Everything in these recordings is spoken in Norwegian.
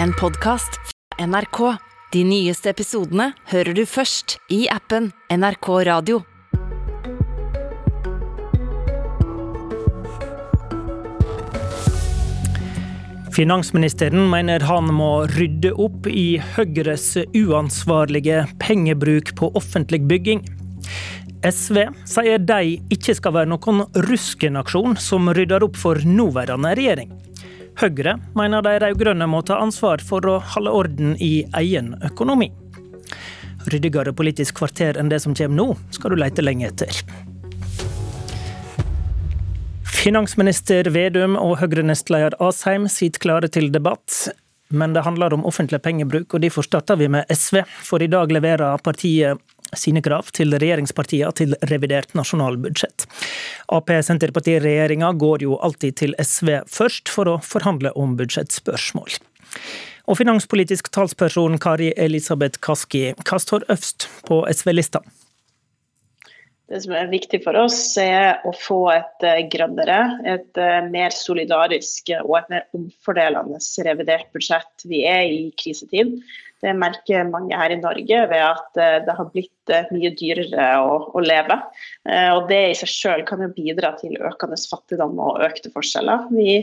En podkast fra NRK. De nyeste episodene hører du først i appen NRK Radio. Finansministeren mener han må rydde opp i Høyres uansvarlige pengebruk på offentlig bygging. SV sier de ikke skal være noen ruskenaksjon som rydder opp for nåværende regjering. Høyre mener de rød-grønne må ta ansvar for å holde orden i egen økonomi. Ryddigere politisk kvarter enn det som kommer nå, skal du lete lenge etter. Finansminister Vedum og Høyre-nestleder Asheim sitter klare til debatt. Men det handler om offentlig pengebruk, og derfor starter vi med SV. For i dag leverer partiet sine krav til regjeringspartiene til revidert nasjonalbudsjett. Ap-Senterparti-regjeringa går jo alltid til SV først for å forhandle om budsjettspørsmål. Og finanspolitisk talsperson Kari Elisabeth Kaski, hva står øverst på SV-lista? Det som er viktig for oss, er å få et eh, grønnere, et eh, mer solidarisk og et mer omfordelende revidert budsjett. Vi er i krisetid. Det merker mange her i Norge ved at eh, det har blitt eh, mye dyrere å, å leve. Eh, og Det i seg selv kan jo bidra til økende fattigdom og økte forskjeller. Vi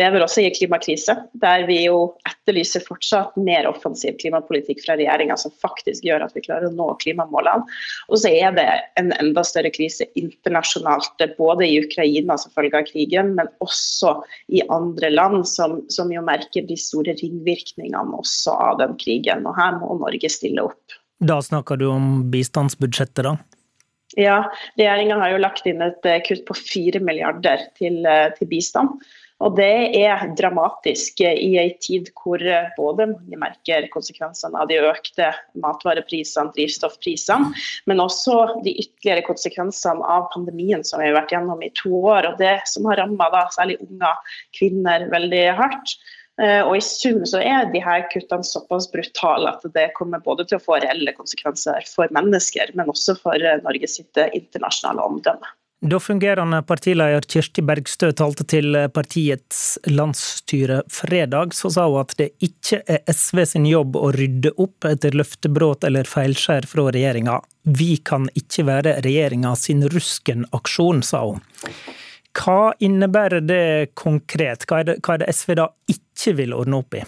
lever også i en klimakrise, der vi jo etterlyser fortsatt mer offensiv klimapolitikk fra regjeringa som faktisk gjør at vi klarer å nå klimamålene. Og så er det en enda større krise internasjonalt, både i Ukraina som følge av krigen, men også i andre land, som, som jo merker de store ringvirkningene også av den krigen og her må Norge stille opp. Da snakker du om bistandsbudsjettet, da? Ja, regjeringa har jo lagt inn et eh, kutt på 4 milliarder til, eh, til bistand. Og det er dramatisk i en tid hvor eh, både mange merker konsekvensene av de økte matvareprisene, drivstoffprisene, men også de ytterligere konsekvensene av pandemien som vi har vært gjennom i to år. Og det som har rammet særlig unge kvinner veldig hardt. Eh, og I sum så er de her kuttene såpass brutale at det kommer både til å få reelle konsekvenser for mennesker, men også for eh, Norges eh, internasjonale omdømme. Da fungerende partileder Kirsti Bergstø talte til partiets landsstyre fredag, så sa hun at det ikke er SV sin jobb å rydde opp etter løftebrudd eller feilskjær fra regjeringa. Vi kan ikke være regjeringa sin rusken-aksjon, sa hun. Hva innebærer det konkret? Hva er det, hva er det SV da ikke vil ordne opp i?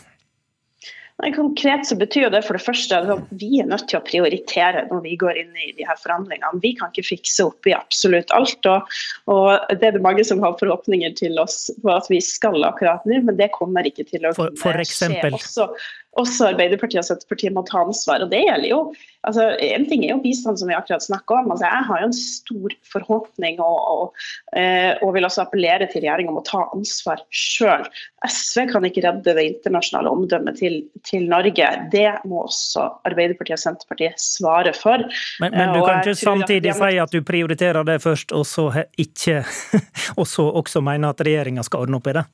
Nei, konkret så betyr det for det første at vi er nødt til å prioritere når vi går inn i de her forhandlingene. Vi kan ikke fikse opp i absolutt alt. Og, og det er det mange som har forhåpninger til oss på at vi skal akkurat nå, men det kommer ikke til å for, for skje. Også, også Arbeiderpartiet og Senterpartiet må ta ansvar. og det gjelder jo altså, En ting er jo bistand, som vi akkurat snakka om. altså Jeg har jo en stor forhåpning og, og, eh, og vil også appellere til regjeringa om å ta ansvar sjøl. SV kan ikke redde det internasjonale omdømmet til, til, Norge. Det må også Arbeiderpartiet og Senterpartiet svare for. Men, men du kan ikke samtidig må... si at du prioriterer det først, og så ikke og så også mener at regjeringa skal ordne opp i det?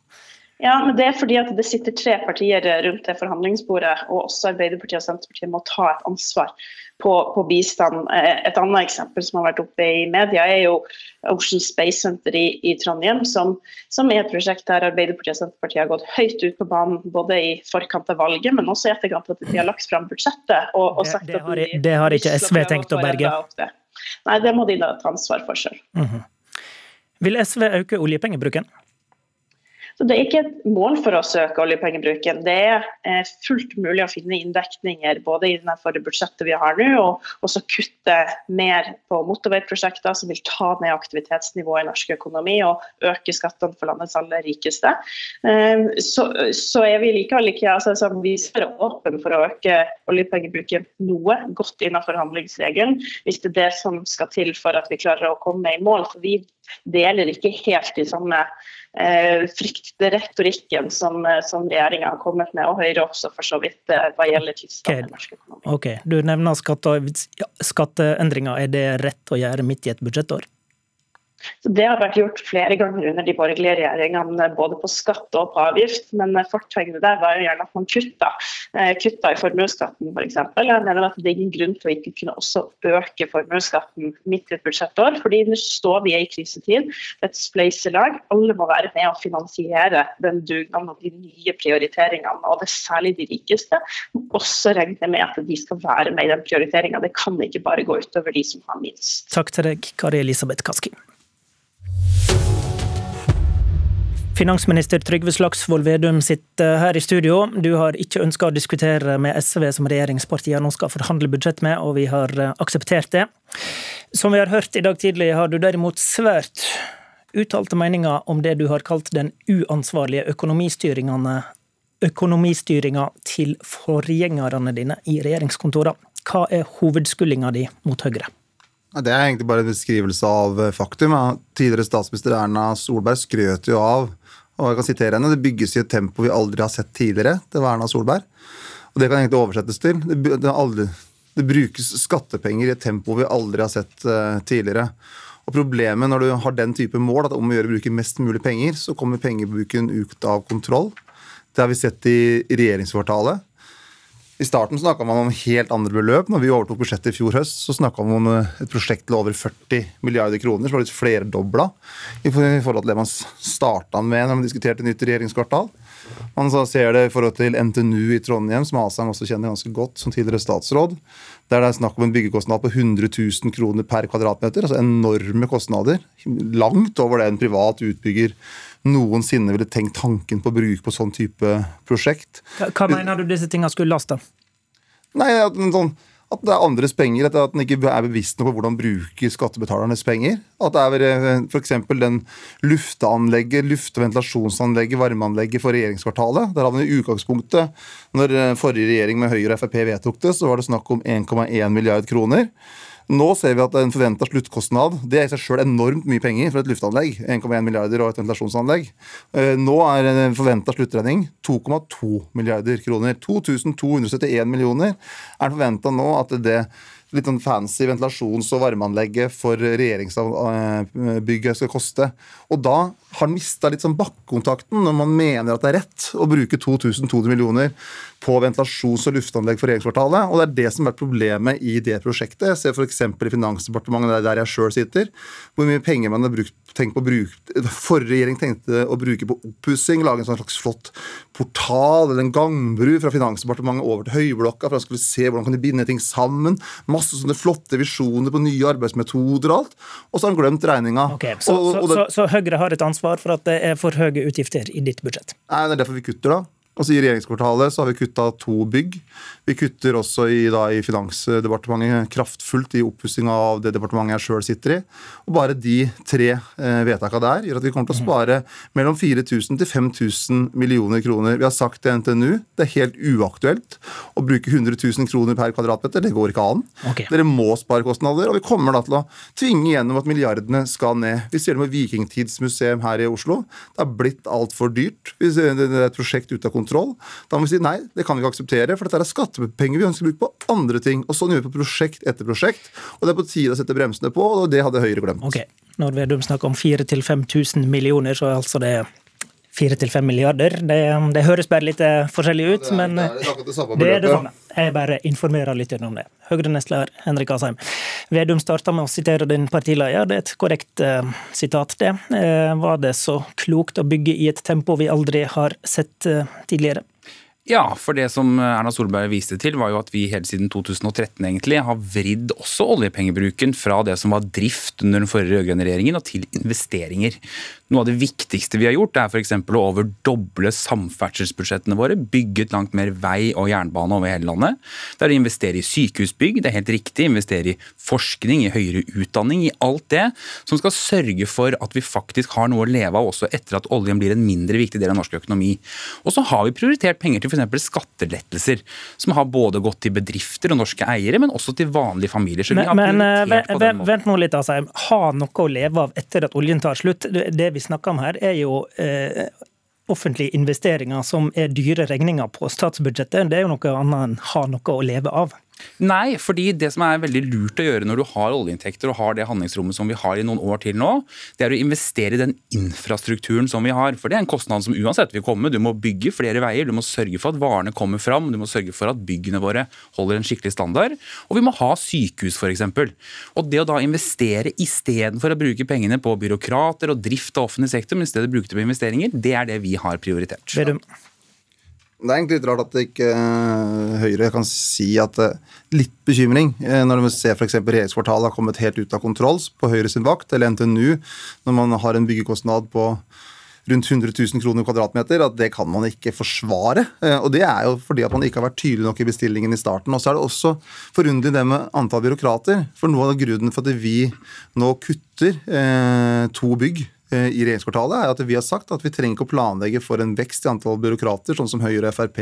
Ja, men Det er fordi at det sitter tre partier rundt det forhandlingsbordet, og også Arbeiderpartiet og Senterpartiet må ta et ansvar på, på, bistand. Eh, et annet eksempel som har vært oppe i media, er jo Ocean Space Center i, i Trondheim, som, som, er et prosjekt der Arbeiderpartiet og Senterpartiet har gått høyt ut på banen, både i forkant av valget, men også i etterkant at de har lagt fram budsjettet. Og, og det, det, har, de, det, har, ikke SV tenkt å berge? Nei, det må de da ta ansvar for sjøl. Mm -hmm. Vil SV øke oljepengebruken? Så Det er ikke et mål for oss å øke oljepengebruken. Det er eh, fullt mulig å finne inndekninger både innenfor det budsjettet vi har nå, og også kutte mer på motorveiprosjekter som vil ta ned aktivitetsnivået i norsk økonomi og øke skattene for landets aller rikeste. Eh, så, så er vi likevel ikke altså, vi er åpne for å øke oljepengebruken noe, godt innenfor handlingsregelen, hvis det er det som skal til for at vi klarer å komme i mål. For vi deler ikke helt de samme eh, fryktretorikken som, eh, som regjeringa har kommet med, og Høyre også for så vidt eh, hva gjelder tilstanden i norsk økonomi. Ok, Du nevner skatte, skatteendringer. Er det rett å gjøre midt i et budsjettår? Så Det har vært gjort flere ganger under de borgerlige regjeringene, både på skatt og på avgift. Men fortegnet der var jo gjerne at man kutta, eh, kutta i formuesskatten f.eks. For jeg mener at det er ingen grunn til å ikke kunne også øke formuesskatten midt i et budsjettår. fordi nå står vi i krisetid. Et spleiselag. Alle må være med å finansiere den dugnaden og de nye prioriteringene. Og det er særlig de rikeste. som også regner med at de skal være med i den prioriteringa. Det kan ikke bare gå utover de som har minst. Takk til deg, Kari Elisabeth Kaski. Finansminister Trygve Slagsvold Vedum sitter her i studio. Du har ikke ønska å diskutere med SV, som regjeringspartiene nå skal forhandle budsjett med, og vi har eh, akseptert det. Som vi har hørt i dag tidlig, har du derimot svært uttalte meninger om det du har kalt den uansvarlige økonomistyringa til forgjengerne dine i regjeringskontorene. Hva er hovedskullinga di mot Høyre? Det er egentlig bare en beskrivelse av faktum. Tidligere statsminister Erna Solberg skrøt jo av og jeg kan sitere henne, Det bygges i et tempo vi aldri har sett tidligere. Det var Erna Solberg. Og Det kan egentlig oversettes til. Det, det, aldri, det brukes skattepenger i et tempo vi aldri har sett uh, tidligere. Og Problemet når du har den type mål, at om å gjøre å bruke mest mulig penger, så kommer pengebruken ut av kontroll. Det har vi sett i regjeringskvartalet. I starten snakka man om helt andre beløp. Når vi overtok budsjettet i fjor høst, så snakka man om eh, et prosjekt til over 40 milliarder kroner, som var litt flerdobla i forhold til det man starta med når man diskuterte nytt regjeringskvartal. Man ser det i forhold til NTNU i Trondheim, som Asheim også kjenner ganske godt som tidligere statsråd. Der det er snakk om en byggekostnad på 100 000 kroner per kvadratmeter. Altså enorme kostnader. Langt over det en privat utbygger noensinne ville tenkt tanken på å bruke på sånn type prosjekt. Hva, mener du disse tingene skulle laste? Nei, at, sånn, at, det er andres penger. At en ikke er bevisst på hvordan bruker skattebetalernes penger. At det er eh, f.eks. den lufteanlegget, luft- og ventilasjonsanlegget, varmeanlegget for regjeringskvartalet. Der hadde vi i utgangspunktet, når eh, forrige regjering med Høyre og Frp vedtok det, så var det snakk om 1,1 milliard kroner. Nå ser vi at en forventa sluttkostnad det er i seg selv enormt mye penger for et luftanlegg. 1,1 milliarder og et ventilasjonsanlegg. Eh, nå er en forventa sluttregning 2,2 milliarder kroner. 2271 millioner er forventa nå at det litt sånn fancy ventilasjons- og varmeanlegget for regjeringsbygget skal koste. Og da har han mista litt sånn bakkekontakten når man mener at det er rett å bruke 2200 millioner på ventilasjons- og luftanlegg for regjeringskvartalet. Og det er det som har vært problemet i det prosjektet. Jeg ser f.eks. i Finansdepartementet, der jeg sjøl sitter, hvor mye penger man har brukt, tenkt på å bruke Forrige regjering tenkte å bruke på oppussing, lage en sånn slags flott portal eller en gangbru fra Finansdepartementet over til Høyblokka, for å skulle se hvordan kan de binde ting sammen. Masse sånne flotte visjoner på nye arbeidsmetoder og alt. Og så har han glemt regninga. Okay, så, og, og, og så, så, så Høyre har et ansvar for at det er for høye utgifter i ditt budsjett? Nei, det er derfor vi kutter, da. Altså I regjeringskvartalet så har vi kutta to bygg. Vi kutter også i, da, i Finansdepartementet kraftfullt i oppussinga av det departementet jeg sjøl sitter i. Og Bare de tre eh, vedtaka der gjør at vi kommer til å spare mellom 4000 til 5000 millioner kroner. Vi har sagt til NTNU det er helt uaktuelt å bruke 100 000 kroner per kvadratmeter. Det går ikke an. Okay. Dere må spare kostnader. Og vi kommer da til å tvinge gjennom at milliardene skal ned. Vi ser det med Vikingtidsmuseum her i Oslo. Det har blitt altfor dyrt. Det er et prosjekt ute av kontroll kontroll. Da må vi si nei, det kan vi ikke akseptere, for dette er skattepenger vi ønsker å bruke på andre ting. Og sånn gjør vi på prosjekt etter prosjekt. Og det er på tide å sette bremsene på, og det hadde Høyre glemt. Ok, Når Vedum snakker om 4000-5000 millioner, så er altså det fire til fem milliarder. Det, det, høres bare litt eh, forskjellig ut, ja, men det er, det, samme det, er det samme. Jeg bare informerer litt om det. Høyre-nestleder Henrik Asheim. Vedum starta med å sitere din partileder. Det er et korrekt uh, sitat, det. Uh, var det så klokt å bygge i et tempo vi aldri har sett uh, tidligere? Ja, for det som Erna Solberg viste til, var jo at vi helt siden 2013 egentlig har vridd også oljepengebruken fra det som var drift under den forrige rød-grønne regjeringen, og til investeringer. Noe av det viktigste vi har gjort, er f.eks. å overdoble samferdselsbudsjettene våre. Bygget langt mer vei og jernbane over hele landet. Det er å investere i sykehusbygg, det er helt riktig. Investere i forskning, i høyere utdanning. I alt det som skal sørge for at vi faktisk har noe å leve av også etter at oljen blir en mindre viktig del av norsk økonomi. Og så har vi prioritert penger til f.eks. skattelettelser, som har både gått til bedrifter og norske eiere, men også til vanlige familier. Så men, men eh, vent nå litt, altså. Ha noe å leve av etter at oljen tar slutt. Det vi snakker om her, er jo eh, offentlige investeringer som er dyre regninger på statsbudsjettet. Det er jo noe annet enn ha noe å leve av. Nei, fordi det som er veldig lurt å gjøre når du har oljeinntekter og har det handlingsrommet som vi har i noen år til nå, det er å investere i den infrastrukturen som vi har. For det er en kostnad som uansett vil komme. Du må bygge flere veier, du må sørge for at varene kommer fram, du må sørge for at byggene våre holder en skikkelig standard. Og vi må ha sykehus, f.eks. Og det å da investere istedenfor å bruke pengene på byråkrater og drift av offentlig sektor, men i stedet bruke det på investeringer, det er det vi har prioritert. Vedum. Det er egentlig litt rart at ikke eh, Høyre kan si at uh, litt bekymring uh, når man ser f.eks. regjeringskvartalet har kommet helt ut av kontroll på Høyre sin vakt, eller NTNU, når man har en byggekostnad på rundt 100 000 kroner kvadratmeter, at det kan man ikke forsvare. Og Det er jo fordi at man ikke har vært tydelig nok i bestillingen i starten. Og så er det også forunderlig det med antall byråkrater. For noe av grunnen for at vi nå kutter eh, to bygg Eh, i regjeringskvartalet, er at vi har sagt at vi trenger ikke å planlegge for en vekst i antall byråkrater, sånn som Høyre og Frp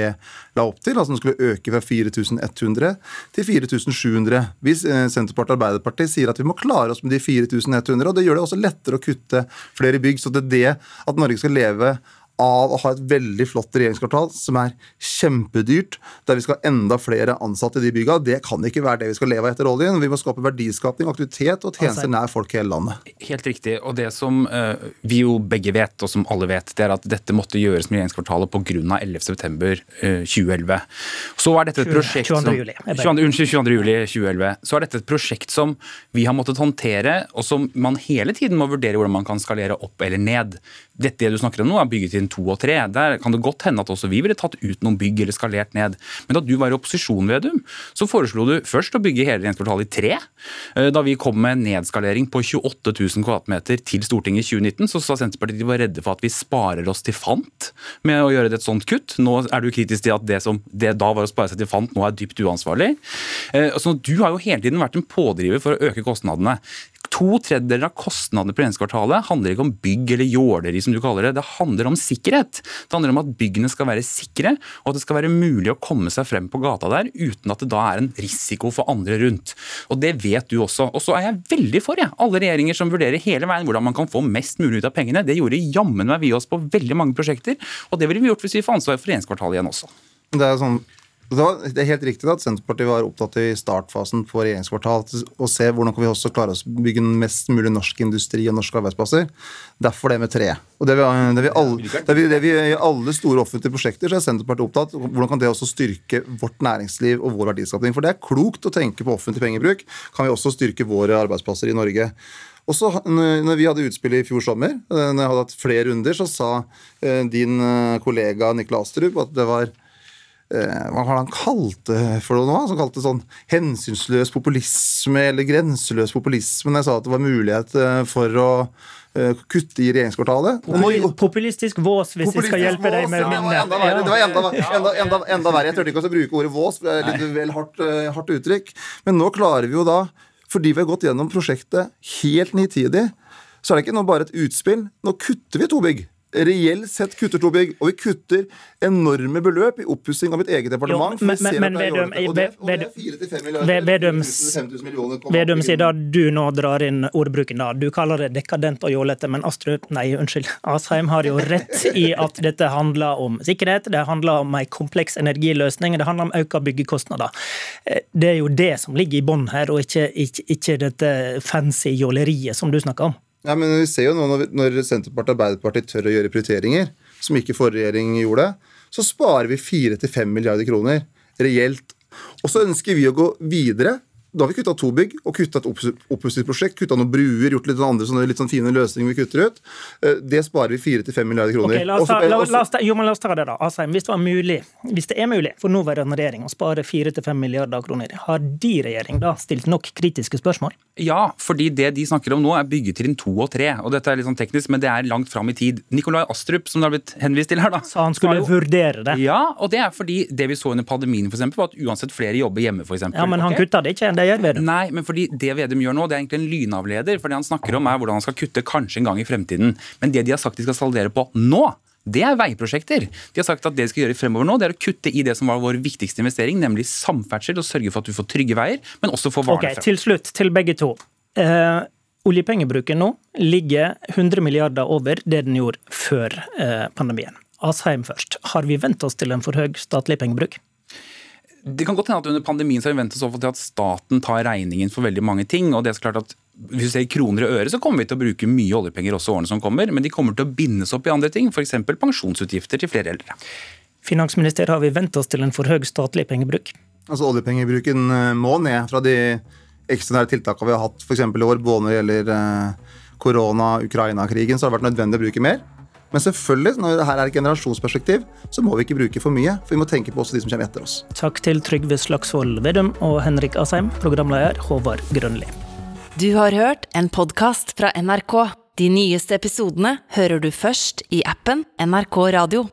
la opp til. altså Den skulle øke fra 4100 til 4700. Vi eh, Senterpartiet og Arbeiderpartiet sier at vi må klare oss med de 4100, og det gjør det også lettere å kutte flere bygg. Så det er det at Norge skal leve av å ha et veldig flott regjeringskvartal som er kjempedyrt, der vi skal ha enda flere ansatte i de bygga. Det kan ikke være det vi skal leve av etter oljen. Vi må skape verdiskapning, aktivitet og tjenester altså- nær folk i hele landet. Helt riktig. Og det som uh, vi jo begge vet, og som alle vet, det er at dette måtte gjøres med regjeringskvartalet pga. 11.9.2011. Uh, så er dette et prosjekt 22. som juli. 22, Unnskyld, 22. juli 2011. Så er dette et prosjekt som vi har måttet håndtere, og som man hele tiden må vurdere hvordan man kan skalere opp eller ned. Dette du snakker om nå, er byggetiden to og tre. Der kan det godt hende at også vi ville tatt ut noen bygg eller skalert ned. Men da du var i opposisjon, Vedum, så foreslo du først å bygge hele regjeringskvartalet i tre. Eh, da vi kom med nedskalering på 28 000 kvadratmeter til Stortinget i 2019, så sa Senterpartiet de var redde for at vi sparer oss til fant med å gjøre et sånt kutt. Nå er du kritisk til at det som det da var å spare seg til fant, nå er dypt uansvarlig. Eh, så du har jo hele tiden vært en pådriver for å øke kostnadene. To tredjedeler av kostnadene på regjeringskvartalet handler ikke om bygg eller jåleri, som du kaller det. Det handler om sikkerhet. Det handler om at byggene skal være sikre, og at det skal være mulig å komme seg frem på gata der uten at det da er en risiko for andre rundt. Og Det vet du også. Og så er jeg veldig for jeg. alle regjeringer som vurderer hele veien hvordan man kan få mest mulig ut av pengene. Det gjorde jammen meg vi oss på veldig mange prosjekter, og det ville vi gjort hvis vi får ansvar for regjeringskvartalet igjen også. Det er sånn det er helt riktig at Senterpartiet var opptatt i startfasen på regjeringskvartalet å se hvordan kan vi også klare å bygge mest mulig norsk industri og norske arbeidsplasser. Derfor det med tre. Og det vi, det vi, alle, det vi, det vi, I alle store offentlige prosjekter så er Senterpartiet opptatt hvordan kan det også styrke vårt næringsliv og vår verdiskapning. For det er klokt å tenke på offentlig pengebruk. Kan vi også styrke våre arbeidsplasser i Norge. Også når vi hadde utspill i fjor sommer, når jeg hadde hatt flere runder, så sa eh, din eh, kollega Niklas Astrup at det var Eh, hva var det han kalte for noe nå? Han kalte sånn hensynsløs populisme eller grenseløs populisme. Jeg sa at det var mulighet eh, for å eh, kutte i regjeringskvartalet. Populistisk vås, hvis vi skal hjelpe deg med minnet. Det var enda, enda, enda, enda, verre. Jeg turte ikke å bruke ordet vås, for det er litt vel hardt, hardt uttrykk. Men nå klarer vi jo da, fordi vi har gått gjennom prosjektet helt nitidig, så er det ikke nå bare et utspill. Nå kutter vi to bygg reelt sett kutter to bygg, og vi kutter enorme beløp i oppussing av mitt eget departement. Jo, men, men, Vedum Vedum sier da du nå drar inn ordbruken da. Du kaller det dekadent og jålete, men Astrup, nei, unnskyld, Asheim har jo rett i at dette handler om sikkerhet, det handler om en kompleks energiløsning, det handler om økte byggekostnader. Eh, det er jo det som ligger i bånn her, og ikke, ikke, ikke dette fancy jåleriet som du snakker om. Ja, men Vi ser jo nå når, når Senterpartiet og Arbeiderpartiet tør å gjøre prioriteringer, som ikke forrige regjering gjorde, så sparer vi 4-5 milliarder kroner reelt. Og så ønsker vi å gå videre da har vi kutta to bygg og kutta et oppussingsprosjekt. Kutta noen bruer, gjort litt andre sånne litt sånn fine løsninger vi kutter ut. Eh, det sparer vi 4-5 milliarder kroner. Okay, la, oss ta, la, la, oss ta, jo, men la oss ta det da. Asheim, hvis det, var mulig, hvis det er mulig for nåværende regjering å spare 4-5 milliarder kroner, har de regjering da stilt nok kritiske spørsmål? Ja, fordi det de snakker om nå er byggetrinn to og tre. Og dette er litt sånn teknisk, men det er langt fram i tid. Nikolai Astrup, som det har blitt henvist til her, da. Sa han skulle jo, vurdere det. Ja, og det er fordi det vi så under pandemien, f.eks., var at uansett flere jobber hjemme, f.eks. Ja, men han okay? kutta det ikke, det gjør Vedum. Nei, men fordi det Vedum gjør nå, det er egentlig en lynavleder. For det han snakker om, er hvordan han skal kutte kanskje en gang i fremtiden. Men det de har sagt de skal saldere på nå, det er veiprosjekter. De har sagt at det de skal gjøre fremover nå, det er å kutte i det som var vår viktigste investering, nemlig samferdsel, og sørge for at du får trygge veier, men også få varene okay, Til slutt, til begge to. Eh, oljepengebruken nå ligger 100 milliarder over det den gjorde før eh, pandemien. Asheim først. Har vi vent oss til en for høy statlig pengebruk? Det kan godt hende at under pandemien så har vi vent oss over til at staten tar regningen for veldig mange ting. og det er så klart at hvis vi ser kroner i øre, så kommer vi til å bruke mye oljepenger også årene som kommer, men de kommer til å bindes opp i andre ting, f.eks. pensjonsutgifter til flere eldre. Finansminister, har vi vent oss til en for høy statlig pengebruk? Altså Oljepengebruken eh, må ned fra de ekstraordinære tiltakene vi har hatt f.eks. i år, både når det gjelder eh, korona, Ukraina-krigen, så har det vært nødvendig å bruke mer. Men selvfølgelig, når det her er et generasjonsperspektiv, så må vi ikke bruke for mye. For vi må tenke på også de som kommer etter oss. Takk til Trygve Slagsvold Vedum og Henrik Asheim, programleder Håvard Grønli. Du har hørt en podkast fra NRK. De nyeste episodene hører du først i appen NRK Radio.